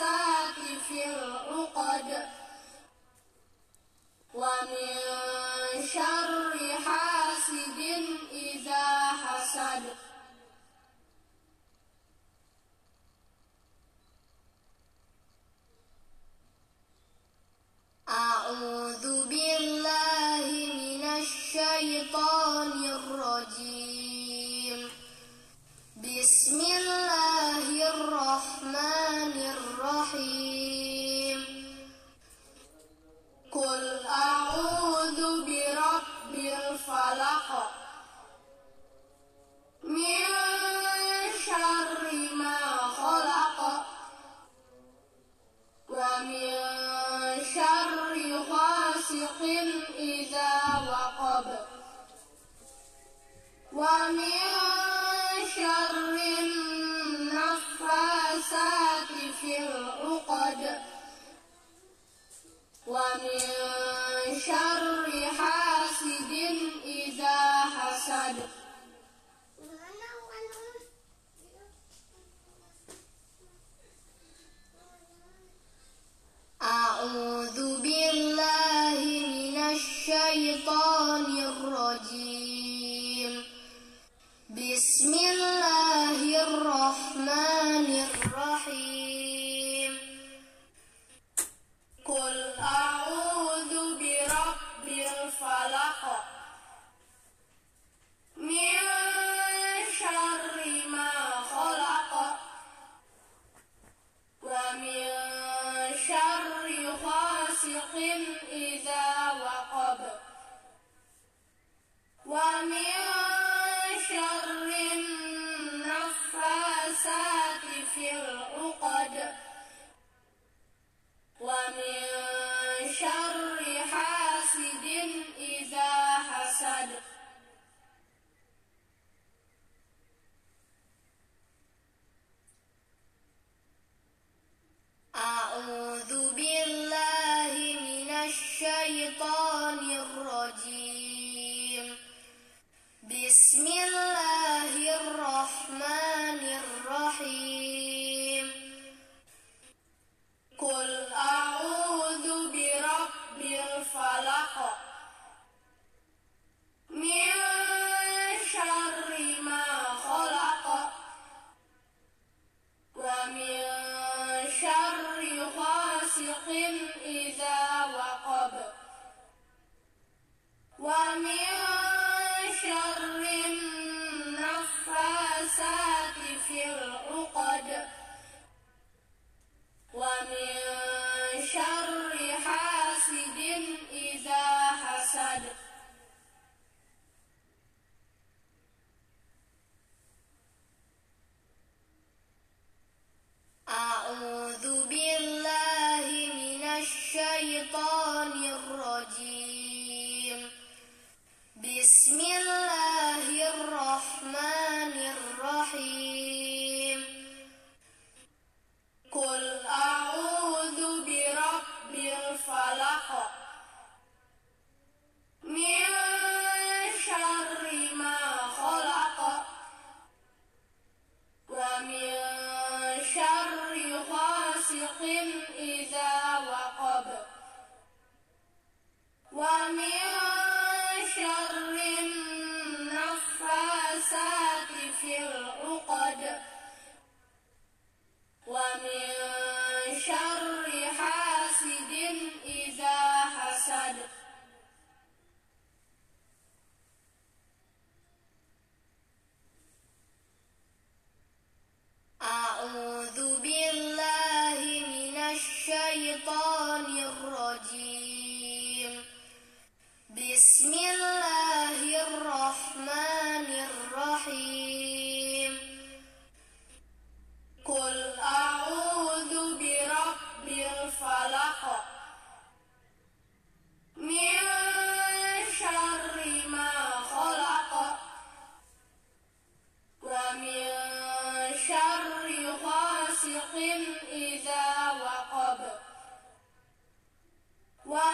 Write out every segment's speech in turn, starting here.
النفاسات في ومن God. غاسق إذا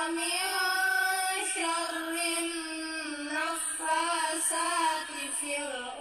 ومن شر النفاسات في العقد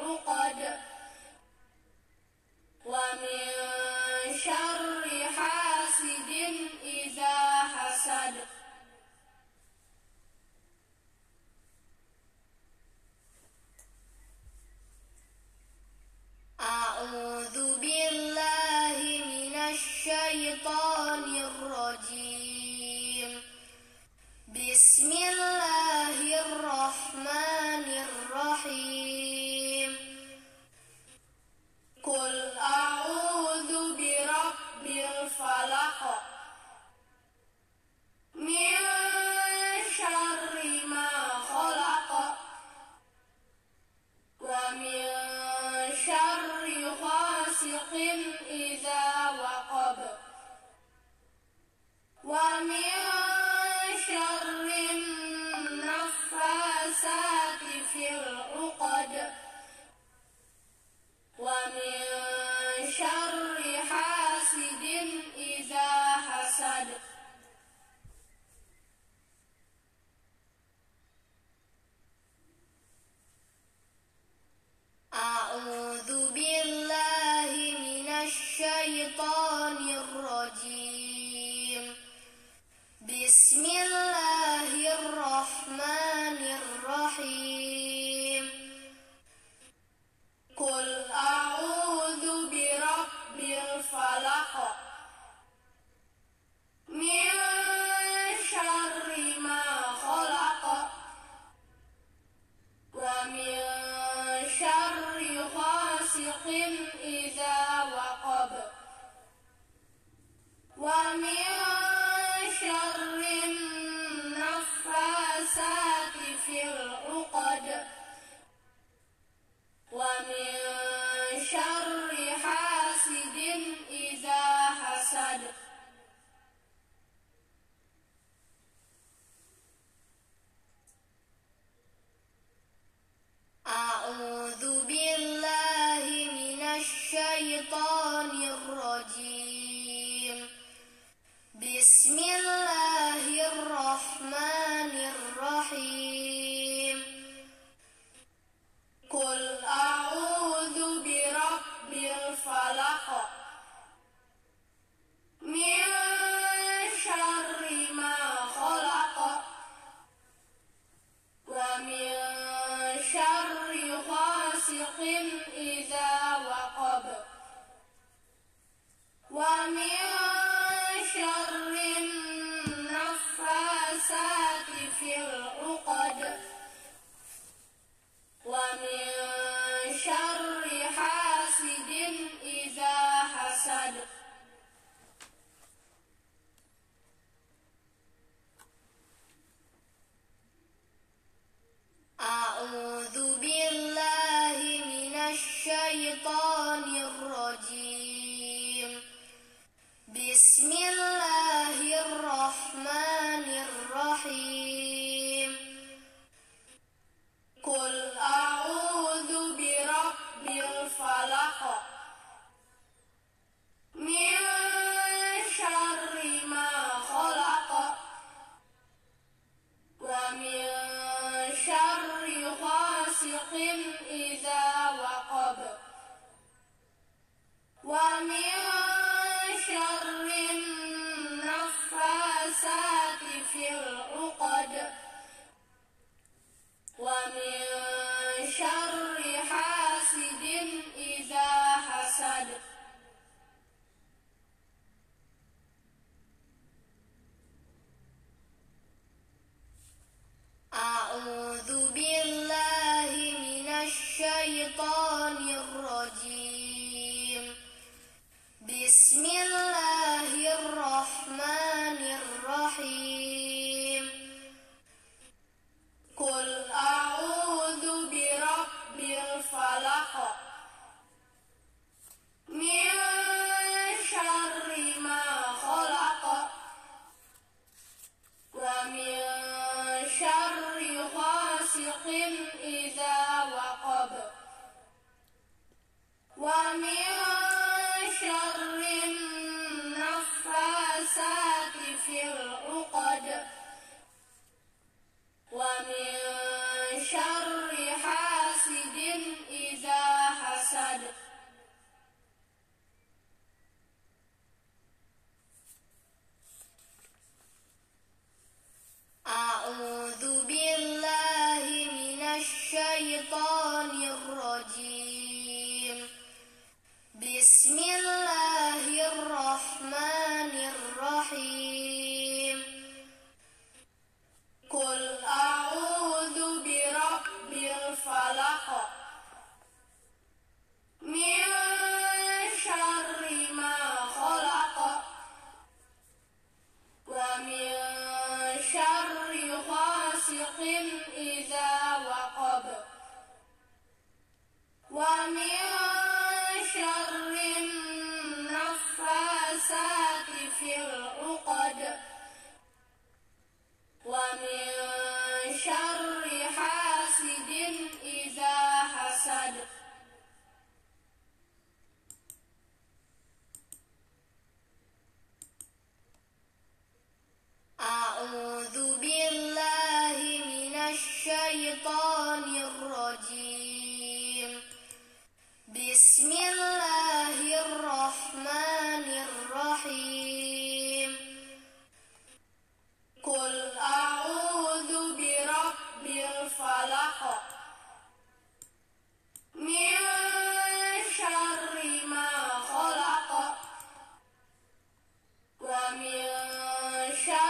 شر غاسق إذا وقب. ومن بسم الله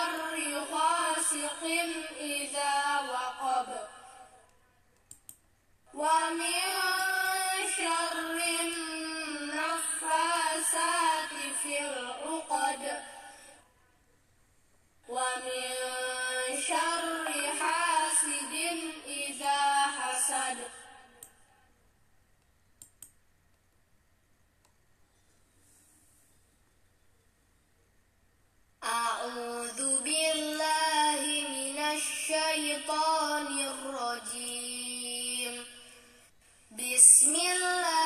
شر غاسق إذا وقب. ومن Bismillah.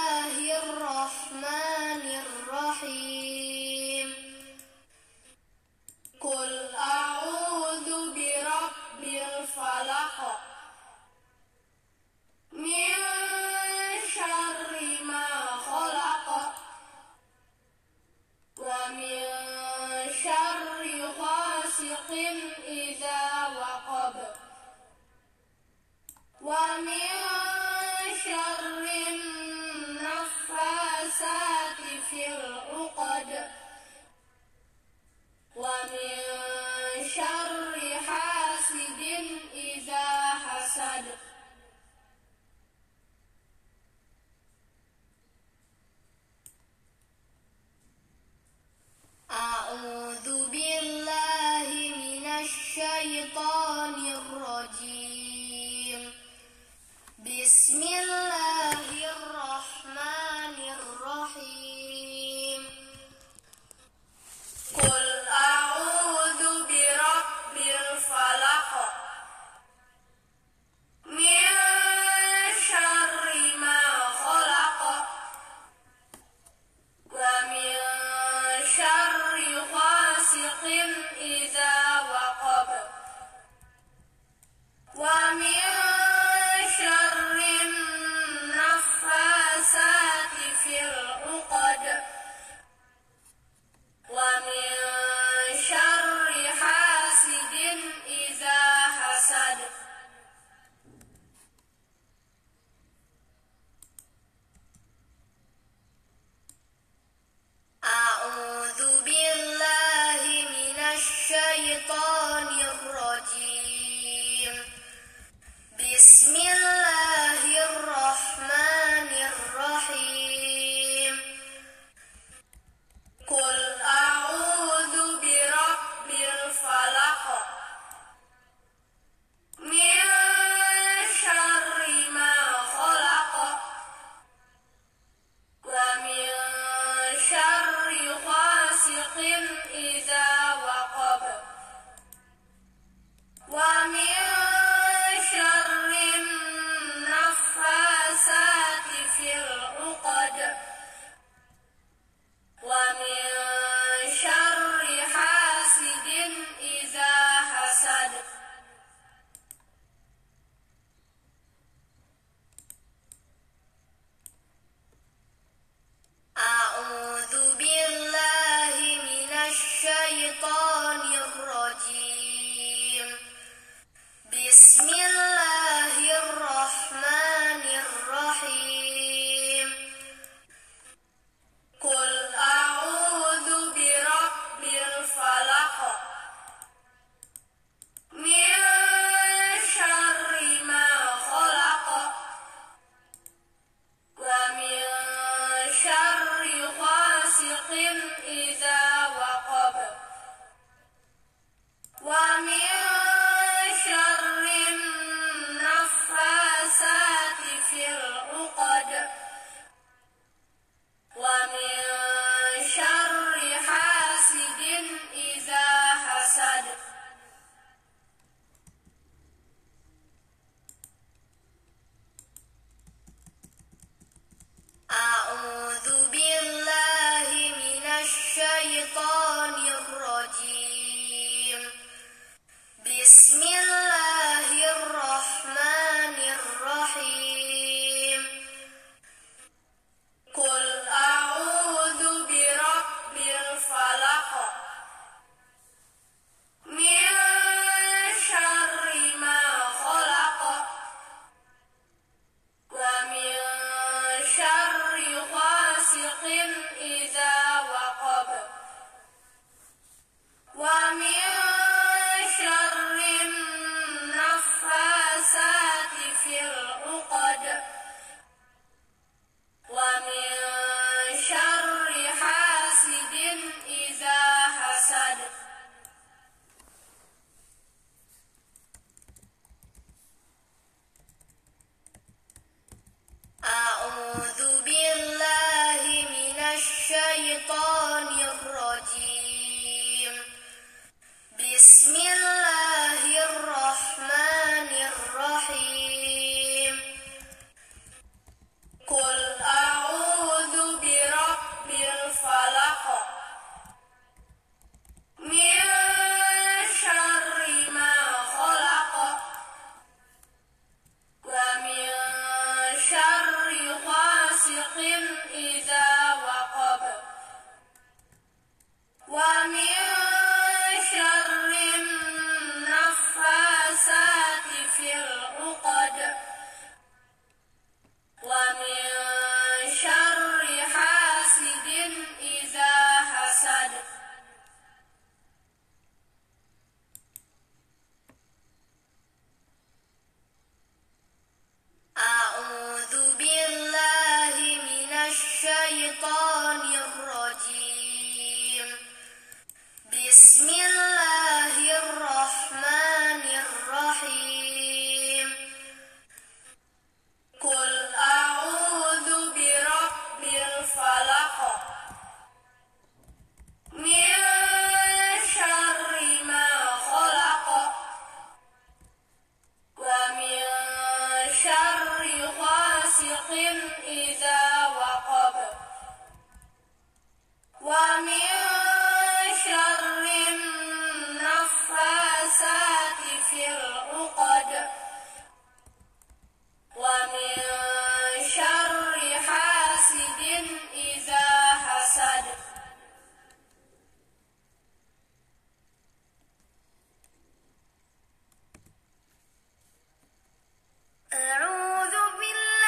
ومن